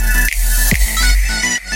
Música